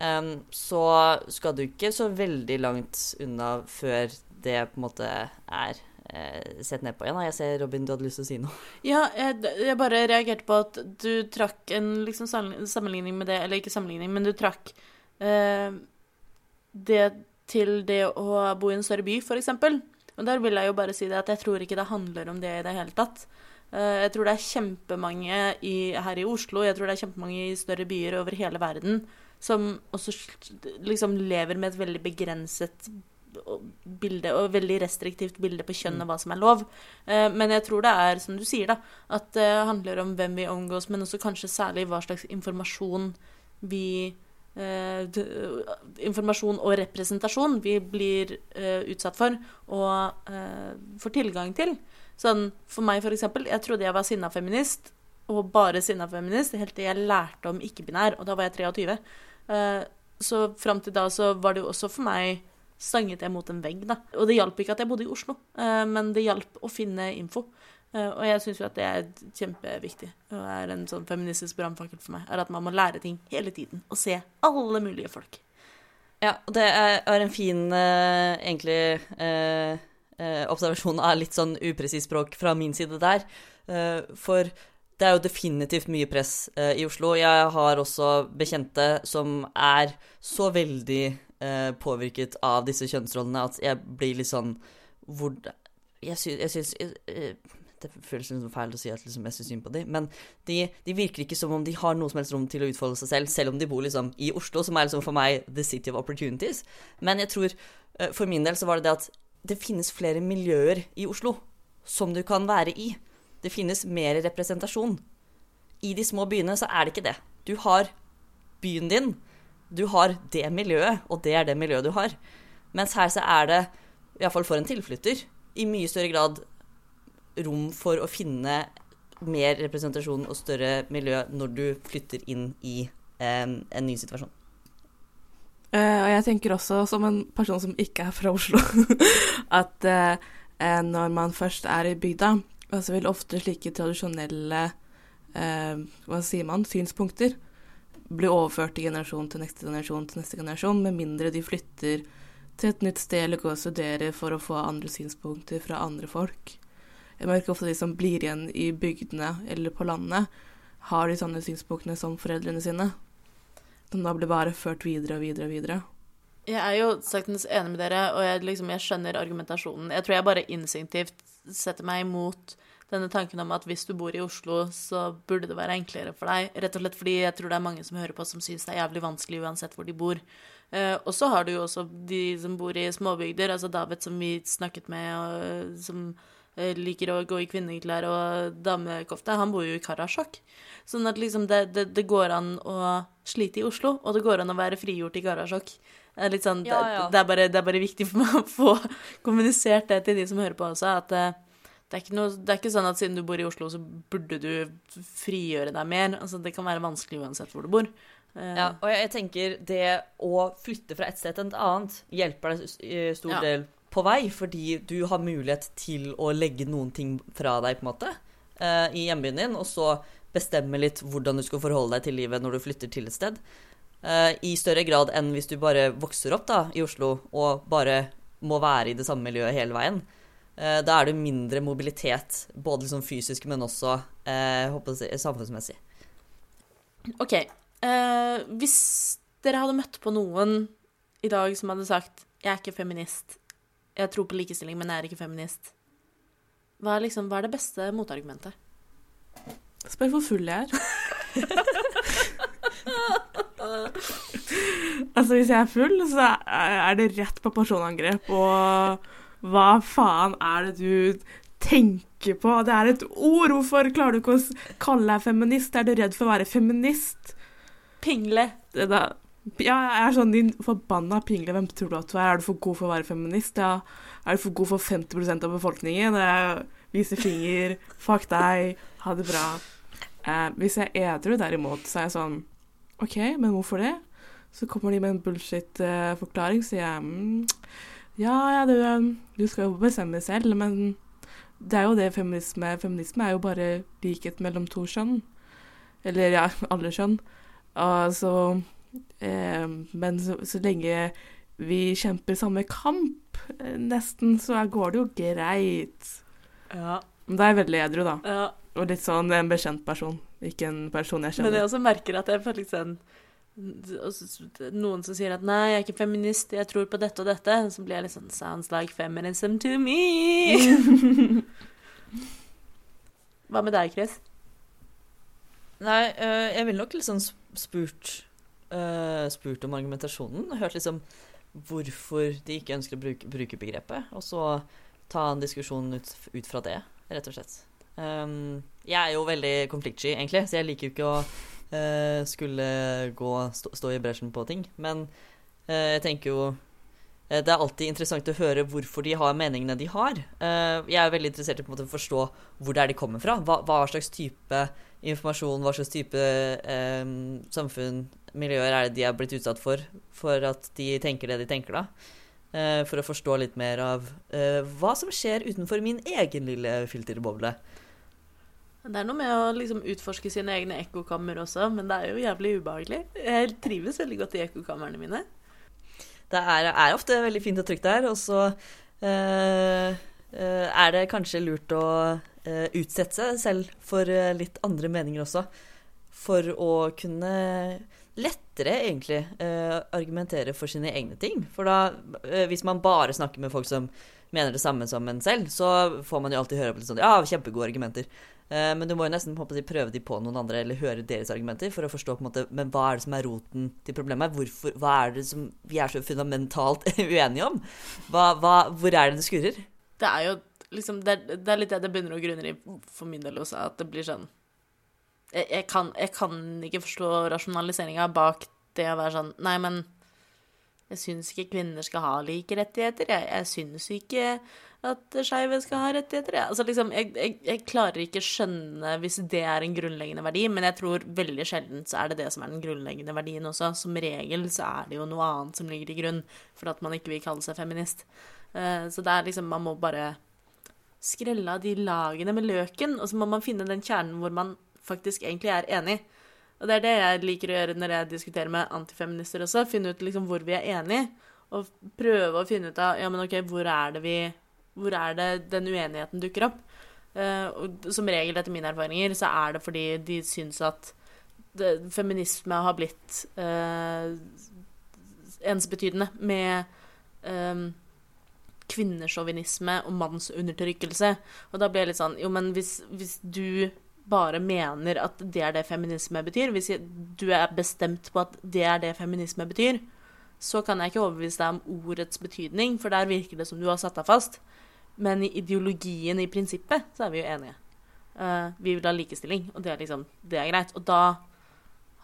um, så skal du ikke så veldig langt unna før det på en måte er eh, sett ned på igjen. Jeg ser Robin, du hadde lyst til å si noe. Ja, jeg, jeg bare reagerte på at du trakk en liksom sammenligning med det, eller ikke sammenligning, men du trakk eh, det til det å bo i en større by, for eksempel. Og der vil jeg jo bare si det at jeg tror ikke det handler om det i det hele tatt. Eh, jeg tror det er kjempemange i, her i Oslo, jeg tror det er kjempemange i større byer over hele verden som også liksom lever med et veldig begrenset bilde, og veldig restriktivt bilde på kjønn og hva som er lov. Eh, Men jeg tror det er, som du sier, da, at det handler om hvem vi omgås, men også kanskje særlig hva slags informasjon vi Informasjon og representasjon vi blir eh, utsatt for og eh, får tilgang til. Sånn, for meg, for eksempel, jeg trodde jeg var sinna feminist, og bare sinna feminist, helt til jeg lærte om ikke-binær, og da var jeg 23. Eh, så fram til da så var det jo også for meg stanget jeg mot en vegg, da. Og det hjalp ikke at jeg bodde i Oslo, eh, men det hjalp å finne info. Eh, og jeg syns jo at det er kjempeviktig, og er en sånn feministisk brannfakkel for meg, er at man må lære ting hele tiden, og se alle mulige folk. Ja, og det er, en fin, eh, egentlig, eh, eh, observasjon av litt sånn upresis språk fra min side der. For det er jo definitivt mye press i Oslo. Jeg har også bekjente som er så veldig påvirket av disse kjønnsrollene at jeg blir litt sånn hvor Jeg, syns, jeg syns eh, Det føles liksom feil å si at liksom, jeg syns synd på dem, men de, de virker ikke som om de har noe som helst rom til å utfolde seg selv, selv om de bor liksom i Oslo, som er liksom for meg the city of opportunities. Men jeg tror, eh, for min del så var det det at det finnes flere miljøer i Oslo som du kan være i. Det finnes mer representasjon. I de små byene så er det ikke det. Du har byen din, du har det miljøet, og det er det miljøet du har. Mens her så er det, iallfall for en tilflytter, i mye større grad rom for å finne mer representasjon og større miljø når du flytter inn i eh, en ny situasjon. Uh, og jeg tenker også, som en person som ikke er fra Oslo, at eh, når man først er i bygda, så vil ofte slike tradisjonelle uh, hva sier man, synspunkter bli overført til generasjon til neste generasjon til neste generasjon, med mindre de flytter til et nytt sted eller går og studerer for å få andre synspunkter fra andre folk. Jeg merker ofte de som blir igjen i bygdene eller på landet, har de samme synspunktene som foreldrene sine. Som da blir bare ført videre og videre og videre. Jeg er jo saktens enig med dere, og jeg, liksom, jeg skjønner argumentasjonen. Jeg tror jeg bare instinktivt setter meg imot denne tanken om at hvis du bor i Oslo, så burde det være enklere for deg. Rett og slett fordi jeg tror det er mange som hører på som syns det er jævlig vanskelig uansett hvor de bor. Eh, og så har du jo også de som bor i småbygder, altså David som vi snakket med, og, som liker å gå i kvinneklær og damekofte. Han bor jo i Karasjok. Sånn at liksom det, det, det går an å slite i Oslo, og det går an å være frigjort i Karasjok. Litt sånn, Ja, det, ja. det, er bare, det er bare viktig for meg å få kommunisert det til de som hører på også, at eh, det er, noe, det er ikke sånn at siden du bor i Oslo, så burde du frigjøre deg mer. Altså, det kan være vanskelig uansett hvor du bor. Eh, Ja, og jeg, tenker det å flytte fra et sted til et annet hjelper deg stor Ja. del på vei, fordi du har mulighet til å legge noen ting fra deg, på en måte, eh, i hjembyen din, og så bestemme litt hvordan du skal forholde deg til livet når du flytter til et sted. Eh, I større grad enn hvis du bare vokser opp da, i Oslo og bare må være i det samme miljøet hele veien. Eh, da er det mindre mobilitet, både liksom fysisk, men også si, samfunnsmessig. OK. Hvis dere hadde møtt på noen i dag som hadde sagt 'Jeg er ikke feminist', 'Jeg tror på likestilling, men jeg er ikke feminist', hva er, liksom, hva er det beste motargumentet? Spør hvor full jeg er. altså, hvis jeg er full, så er det rett på personangrep. Og hva faen er det du tenker på? Det er et ord! Hvorfor klarer du ikke å kalle deg feminist? Er du redd for å være feminist? Pingle. Det da, ja, jeg er sånn din forbanna pingle. Hvem tror du at du er? Er du for god for å være feminist? Ja. Er du for god for 50% av befolkningen? Vise finger. Fuck deg. Ha det bra. Eh, hvis jeg er edru, derimot, så er jeg sånn OK, men hvorfor det? Så kommer de med en bullshit-forklaring, så sier jeg mm, Ja, ja, du, du skal jo bestemme selv, men det er jo det feminisme Feminisme er jo bare likhet mellom to kjønn. Eller ja, alle kjønn. Altså eh, Men så, så lenge vi kjemper samme kamp, eh, nesten, så går det jo greit. Ja. Men da er jeg veldig edru, da. ja. Og litt sånn en bekjent person, ikke en person jeg kjenner. Men jeg også merker at jeg får litt sånn Noen som sier at 'nei, jeg er ikke feminist, jeg tror på dette og dette', så blir jeg litt sånn 'sounds like feminism to me'. Hva med deg, Chris? Nei, øh, jeg ville nok liksom sp- spurt øh, Spurt om argumentasjonen. Hørt liksom hvorfor de ikke ønsker å bruke, bruke begrepet. Og så ta en diskusjon ut, ut fra det, rett og slett. Um, jeg er jo veldig konfliktsky, egentlig, så jeg liker jo ikke å uh, skulle gå, stå, stå i bresjen på ting. Men uh, jeg tenker jo det er alltid interessant å høre hvorfor de har meningene de har. Jeg er veldig interessert i måte å forstå hvor det er de kommer fra. Hva, hva slags type informasjon, hva slags type samfunn, miljøer er det de er blitt utsatt for, for at de tenker det de tenker da. Eh, for å forstå litt mer av eh, hva som skjer utenfor min egen lille filterboble. Det er noe med å liksom utforske sine egne ekkokammer også, men det er jo jævlig ubehagelig. Jeg trives veldig godt i ekkokamrene mine. Det er, er ofte veldig fint og trygt der, og så eh, eh, er det kanskje lurt å eh, utsette seg selv for litt andre meninger også. For å kunne lettere egentlig uh, argumentere for sine egne ting. For da, uh, hvis man bare snakker med folk som mener det samme som en selv, så får man jo alltid høre på litt sånn Ja, kjempegode argumenter. Uh, men du må jo nesten en prøve de på noen andre, eller høre deres argumenter, for å forstå på en måte, men hva er det som er roten til problemet. Hvorfor, hva er det som vi er så fundamentalt uenige om? Hva, hva, hvor er det det skurrer? Det er jo liksom Det det er litt det det begynner å grunne i for min del også, at det blir sånn Jeg, kan, jeg kan ikke forstå rasjonaliseringa bak det å være sånn Nei, men jeg syns ikke kvinner skal ha like rettigheter. Jeg, jeg syns ikke at skeive skal ha rettigheter. Altså, liksom, jeg, jeg, jeg klarer ikke skjønne hvis det er en grunnleggende verdi, men jeg tror veldig sjelden så er det det som er den grunnleggende verdien også. Som regel så er det jo noe annet som ligger til grunn for at man ikke vil kalle seg feminist. Eh, Så det er liksom Man må bare skrelle av de lagene med løken, og så må man finne den kjernen hvor man faktisk egentlig er enig. Og det er det jeg liker å gjøre når jeg diskuterer med antifeminister også. Finne ut liksom hvor vi er enige, og prøve å finne ut av ja, men ok, hvor er det vi Hvor er det den uenigheten dukker opp? Uh, og som regel, etter mine erfaringer, så er det fordi de syns at det, feminisme har blitt uh, ensbetydende med um, kvinnesjåvinisme og mannsundertrykkelse. Og da blir jeg litt sånn Jo, men hvis, hvis du bare mener at det er det feminisme betyr, hvis du er bestemt på at det er det feminisme betyr, så kan jeg ikke overbevise deg om ordets betydning, for der virker det som du har satt deg fast. Men i ideologien, i prinsippet, så er vi jo enige. Uh, vi vil ha likestilling, og det er liksom Det er greit. Og da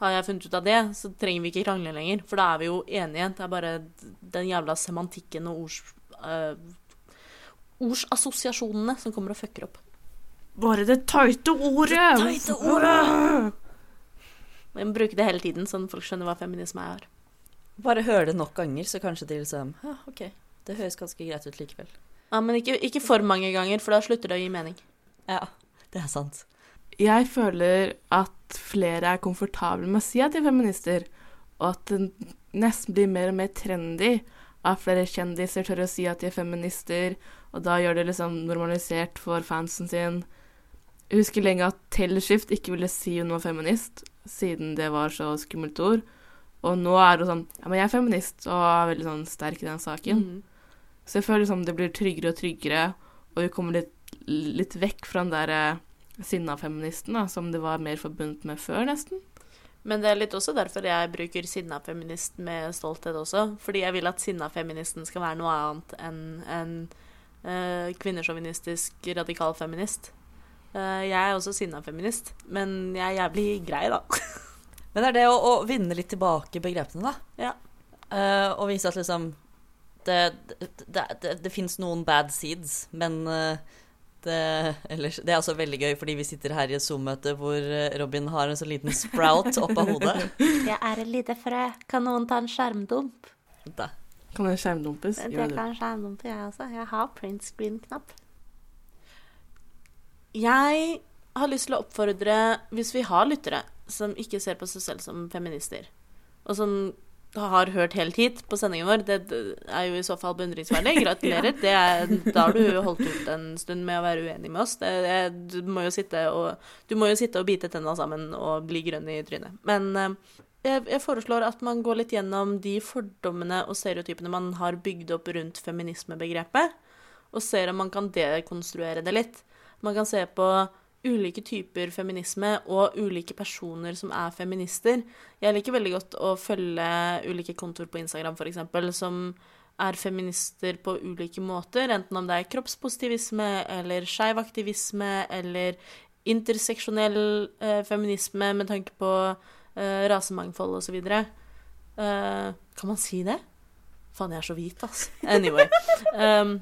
har jeg funnet ut av det, så trenger vi ikke krangle lenger. For da er vi jo enige. Det er bare den jævla semantikken og ords, uh, ordsassosiasjonene som kommer og fucker opp. Bare det tighte ordet! Det tighte ordet! Vi må bruke det hele tiden, sånn folk skjønner hva feminisme er. Bare hør det nok ganger, så kanskje de liksom Ja, OK. Det høres ganske greit ut likevel. Ja, Men ikke, ikke for mange ganger, for da slutter det å gi mening. Ja, det er sant. Jeg føler at flere er komfortable med å si at de er feminister, og at det nesten blir mer og mer trendy at flere kjendiser tør å si at de er feminister, og da gjør det liksom normalisert for fansen sin. Jeg husker lenge at Taylor ikke ville si hun var feminist, siden det var så skummelt ord. Og nå er hun sånn Ja, men jeg er feminist, og er veldig sånn sterk i den saken. Mm. Så jeg føler liksom det blir tryggere og tryggere, og vi kommer litt, litt vekk fra den der eh, sinna feministen da, som det var mer forbundet med før, nesten. Men det er litt også derfor jeg bruker sinna feminist med stolthet også. Fordi jeg vil at sinna feministen skal være noe annet enn en uh, kvinnesjåvinistisk radikal feminist. Eh, jeg er også sinna feminist, men jeg er jævlig grei, da. Men det er det å, å vinne litt tilbake begrepene, da. Ja. Uh, og vise at liksom Det, det, det, det, det fins noen bad seeds, men eh, det, ellers, det er også veldig gøy, fordi vi sitter her i et Zoom-møte hvor Robin har en så liten sprout opp av hodet. Jeg er et lite frø. Kan noen ta en skjermdump? Da. Kan jeg skjermdumpes? Jeg kan skjermdumpe, jeg også. Jeg har print screen-knapp. Jeg har lyst til å oppfordre, hvis vi har lyttere som ikke ser på seg selv som feminister, og som har hørt helt hit på sendingen vår, det er jo i så fall beundringsverdig. Gratulerer. Det er, da har du holdt ut en stund med å være uenig med oss. Det, det, du, må og, du må jo sitte og bite tenna sammen og bli grønn i trynet. Men eh, jeg, jeg foreslår at man går litt gjennom de fordommene og stereotypene man har bygd opp rundt feminismebegrepet, og ser om man kan dekonstruere det litt. Man kan se på ulike typer feminisme og ulike personer som er feminister. Jeg liker veldig godt å følge ulike kontor på Instagram, f.eks., som er feminister på ulike måter, enten om det er kroppspositivisme eller skeiv aktivisme eller interseksjonell eh, feminisme med tanke på eh, rasemangfold osv. Eh, kan man si det? Faen, jeg er så hvit, altså. Anyway. Um,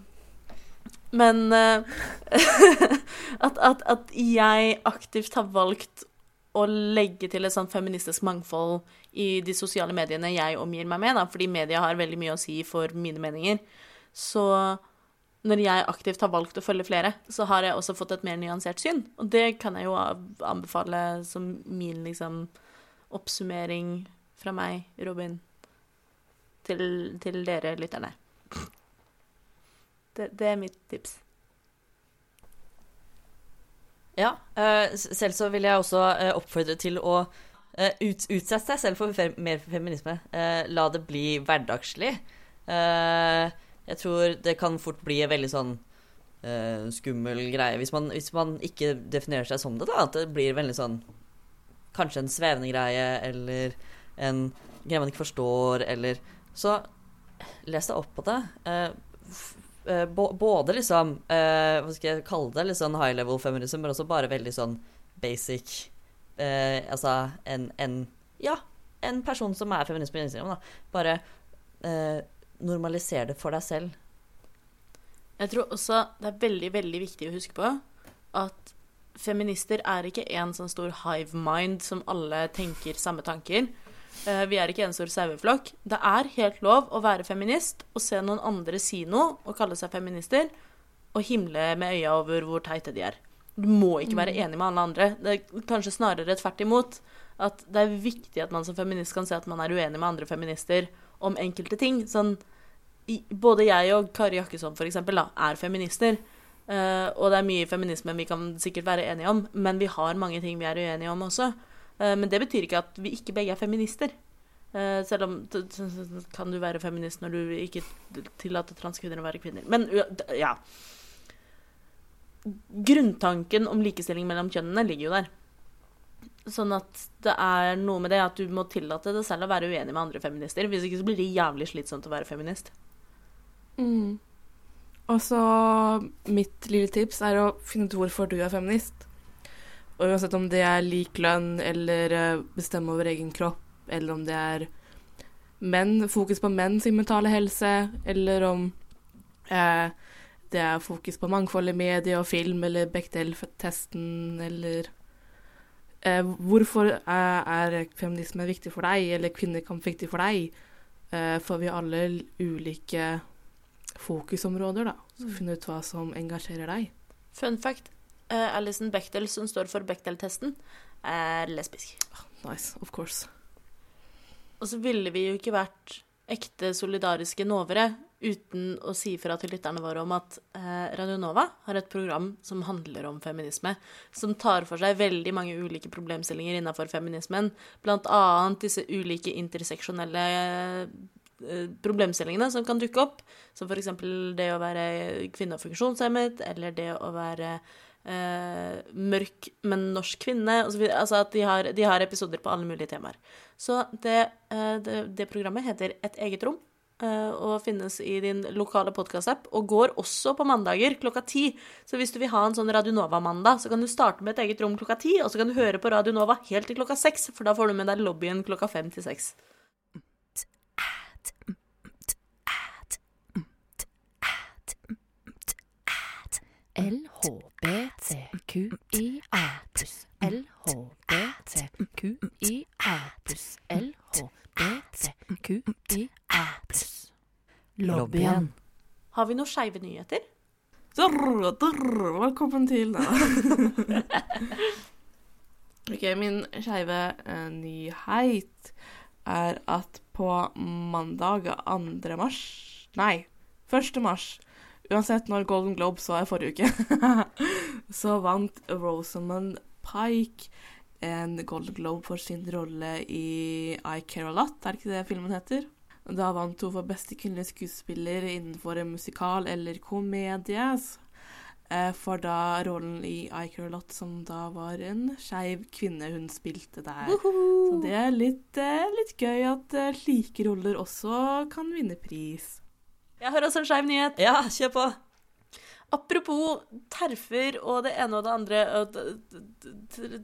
men uh, at, at, at jeg aktivt har valgt å legge til et sånt feministisk mangfold i de sosiale mediene jeg omgir meg med, da, fordi media har veldig mye å si for mine meninger. Så når jeg aktivt har valgt å følge flere, så har jeg også fått et mer nyansert syn. Og det kan jeg jo anbefale som min liksom oppsummering fra meg, Robin, til, til dere lytterne. Det, det er mitt tips. Ja. eh, selv så vil jeg også eh, oppfordre til å eh, ut, utsette seg selv for fe mer feminisme. La det bli hverdagslig. Jeg tror det kan fort bli en veldig sånn skummel greie hvis man, hvis man ikke definerer seg som det, da. At det blir veldig sånn Kanskje en svevende greie, eller en greie man ikke forstår, eller Så les deg opp på det. Eh, både liksom eh, Hva skal jeg kalle det? Litt sånn high level feminism, men også bare veldig sånn basic eh, Altså en, en Ja, en person som er feminist på Instagram, da. Bare eh, normaliser det for deg selv. Jeg tror også det er veldig, veldig viktig å huske på at feminister er ikke en sånn stor hive mind som alle tenker samme tanker. Eh, Vi er ikke en stor saueflokk. Det er helt lov å være feminist og se noen andre si noe og kalle seg feminister, og himle med øya over hvor teite de er. Du må ikke være enig med alle andre. Det er kanskje snarere tvert imot. At det er viktig at man som feminist kan se at man er uenig med andre feminister om enkelte ting. Sånn, både jeg og Kari Jakkesson for eksempel, da, er feminister. Eh, og det er mye feminisme vi kan sikkert være enige om, men vi har mange ting vi er uenige om også. Eh, men det betyr ikke at vi ikke begge er feminister. Eh, selv om kan du være feminist når du ikke tillater transkvinner å være kvinner. Men ja. Grunntanken om likestilling mellom kjønnene ligger jo der. Sånn at det er noe med det at du må tillate deg selv å være uenig med andre feminister. Hvis ikke så blir det jævlig slitsomt å være feminist. Mm. Og så mitt lille tips er å finne ut hvorfor du er feminist. Og uansett om det er lik lønn eller eh, bestemme over egen kropp, eller om det er menn, fokus på menn sin mentale helse, eller om eh, det er fokus på mangfold i medie og film, eller Bechdel-testen, eller eh, Hvorfor er, er feminisme viktig for deg, eller kvinnekamp viktig for deg? Eh, for vi alle ulike fokusområder, da. Så finne ut hva som engasjerer deg. Fun fact. Uh, Alison Bechdel, som står for Bechdel-testen, er lesbisk. Nice, of course. Og så ville vi jo ikke vært ekte solidariske novere uten å si fra til lytterne våre om at eh, Radio Nova har et program som handler om feminisme, som tar for seg veldig mange ulike problemstillinger innenfor feminismen, blant annet disse ulike interseksjonelle eh, problemstillingene som kan dukke opp, som eksempel det å være kvinne og funksjonshemmet, eller det å være eh, mørk, men norsk kvinne, og så. Altså at de har, de har episoder på alle mulige temaer. Så det, eh, det, det programmet heter Et eget rom. eh, Og finnes i din lokale podkast-app, og går også på mandager klokka ti. Så hvis du vil ha en sånn Radionova-mandag, så kan du starte med et eget rom klokka ti, og så kan du høre på Radionova helt til klokka seks, for da får du med deg lobbyen klokka fem til seks. LHBTQIA pluss LHBTQIA pluss LHBTQIA pluss Lobbyen. Har vi noen skeive nyheter? Drr, drr, velkommen til da. ok, min skeive eh, nyhet er at på mandag 2. mars Nei, 1. mars. Uansett når Golden Globes var i forrige uke, så vant Rosamund Pike en Golden Globe for sin rolle i I Care A Lot, er det ikke det filmen heter? Da vant hun for beste kvinnelige skuespiller innenfor en musikal eller komedie. eh, For da rollen i I Care A Lot, som da var en skeiv kvinne hun spilte der. Så det er litt, eh, litt gøy at like slike roller også kan vinne pris. Jeg har også en skeiv nyhet. Ja, kjør på! Apropos terfer og det ene og det andre, og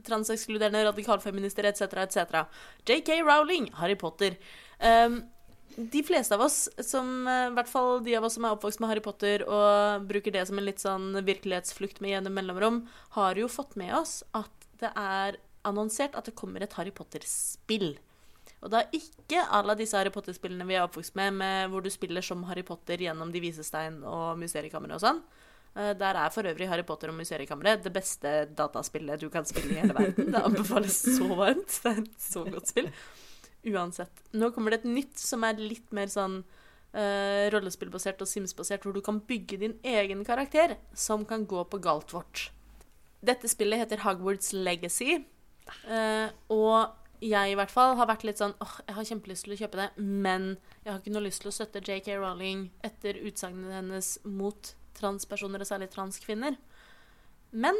transekskluderende radikalfeminister etc., etc. JK Rowling, Harry Potter. Um, de fleste av oss, som, eh, i hvert fall de av oss som er oppvokst med Harry Potter og bruker det som en litt sånn virkelighetsflukt med gjennom mellomrom, har jo fått med oss at det er annonsert at det kommer et Harry Potter-spill. Og da ikke alle disse Harry Potter-spillene vi er oppvokst med, med, hvor du spiller som Harry Potter gjennom De vise stein og Mysteriekammeret og sånn. Eh, Der er for øvrig Harry Potter og Mysteriekammeret det beste dataspillet du kan spille i hele verden. Det anbefales så varmt. Det er et så godt spill. Uansett. Nå kommer det et nytt som er litt mer sånn uh, rollespillbasert og Sims-basert, hvor du kan bygge din egen karakter som kan gå på Galtvort. Dette spillet heter Hogwarts Legacy, uh, og jeg i hvert fall har vært litt sånn åh, jeg har kjempelyst til å kjøpe det, men jeg har ikke noe lyst til å støtte JK Rowling etter utsagnene hennes mot transpersoner, og særlig transkvinner. Men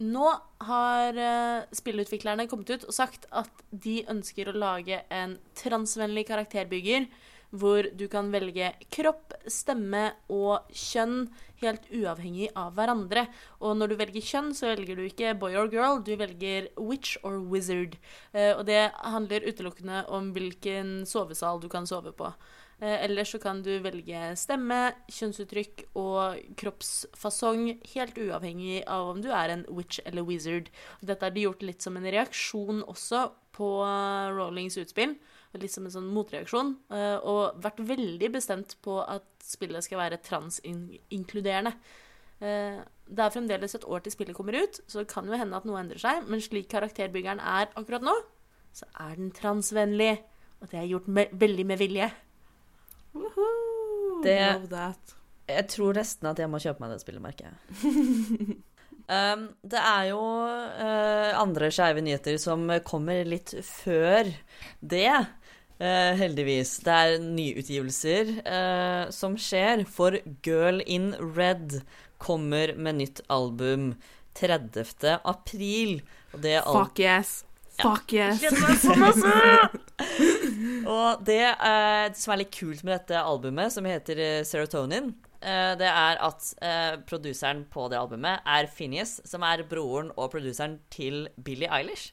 nå har eh, spillutviklerne kommet ut og sagt at de ønsker å lage en transvennlig karakterbygger hvor du kan velge kropp, stemme og kjønn helt uavhengig av hverandre. Og når du velger kjønn, så velger du ikke boy or girl, du velger witch or wizard. Eh, og det handler utelukkende om hvilken sovesal du kan sove på. Eh, ellers så kan du velge stemme, kjønnsuttrykk og kroppsfasong helt uavhengig av om du er en witch eller wizard. Dette har de gjort litt som en reaksjon også på Rollings Rowlings utspill. Litt som en sånn motreaksjon. eh, Og vært veldig bestemt på at spillet skal være transinkluderende. Eh, Det er fremdeles et år til spillet kommer ut, så det kan jo hende at noe endrer seg. Men slik karakterbyggeren er akkurat nå, så er den transvennlig. Og det er gjort med, veldig med vilje. Woohoo! Det- Love that. Jeg tror nesten at jeg må kjøpe meg det spillet, merker jeg. um, det er jo uh, andre skeive nyheter som kommer litt før det. Eh, heldigvis. Det er nyutgivelser eh, som skjer, for Girl in Red kommer med nytt album 30. april. Og det al Fuck yes. Fuck yes. Og det eh, som er litt kult med dette albumet, som heter eh, Serotonin, eh, det er at eh, produseren på det albumet er Phineas, som er broren og produseren til Billie Eilish.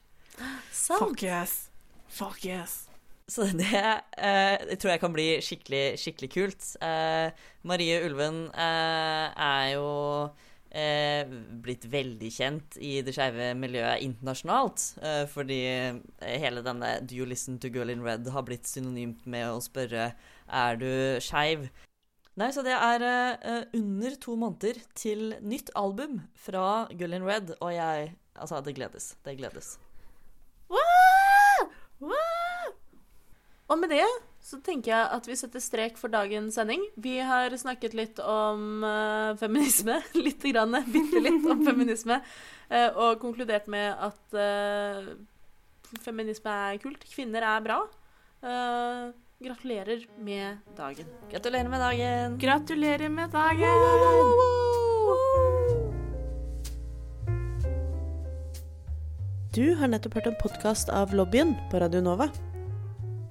Sant. Fuck yes. Fuck yes. Så det eh, tror jeg kan bli skikkelig, skikkelig kult. Eh, Marie Ulven eh, er jo eh, blitt veldig kjent i det skeive miljøet internasjonalt. Eh, fordi hele denne 'Do you listen to Girl in Red' har blitt synonymt med å spørre 'Er du skeiv?' Nei, så det er eh, under to måneder til nytt album fra Girl in Red, og jeg Altså, det gledes. Det gledes. Wow! Wow! Og med det så tenker jeg at vi setter strek for dagens sending. Vi har snakket litt om uh, feminisme. Litt grann, bitte litt om feminisme. Uh, og konkludert med at uh, feminisme er kult. Kvinner er bra. Eh, gratulerer med dagen. Gratulerer med dagen! Gratulerer med dagen! Du har nettopp hørt en podkast av Lobbyen på Radio Nova.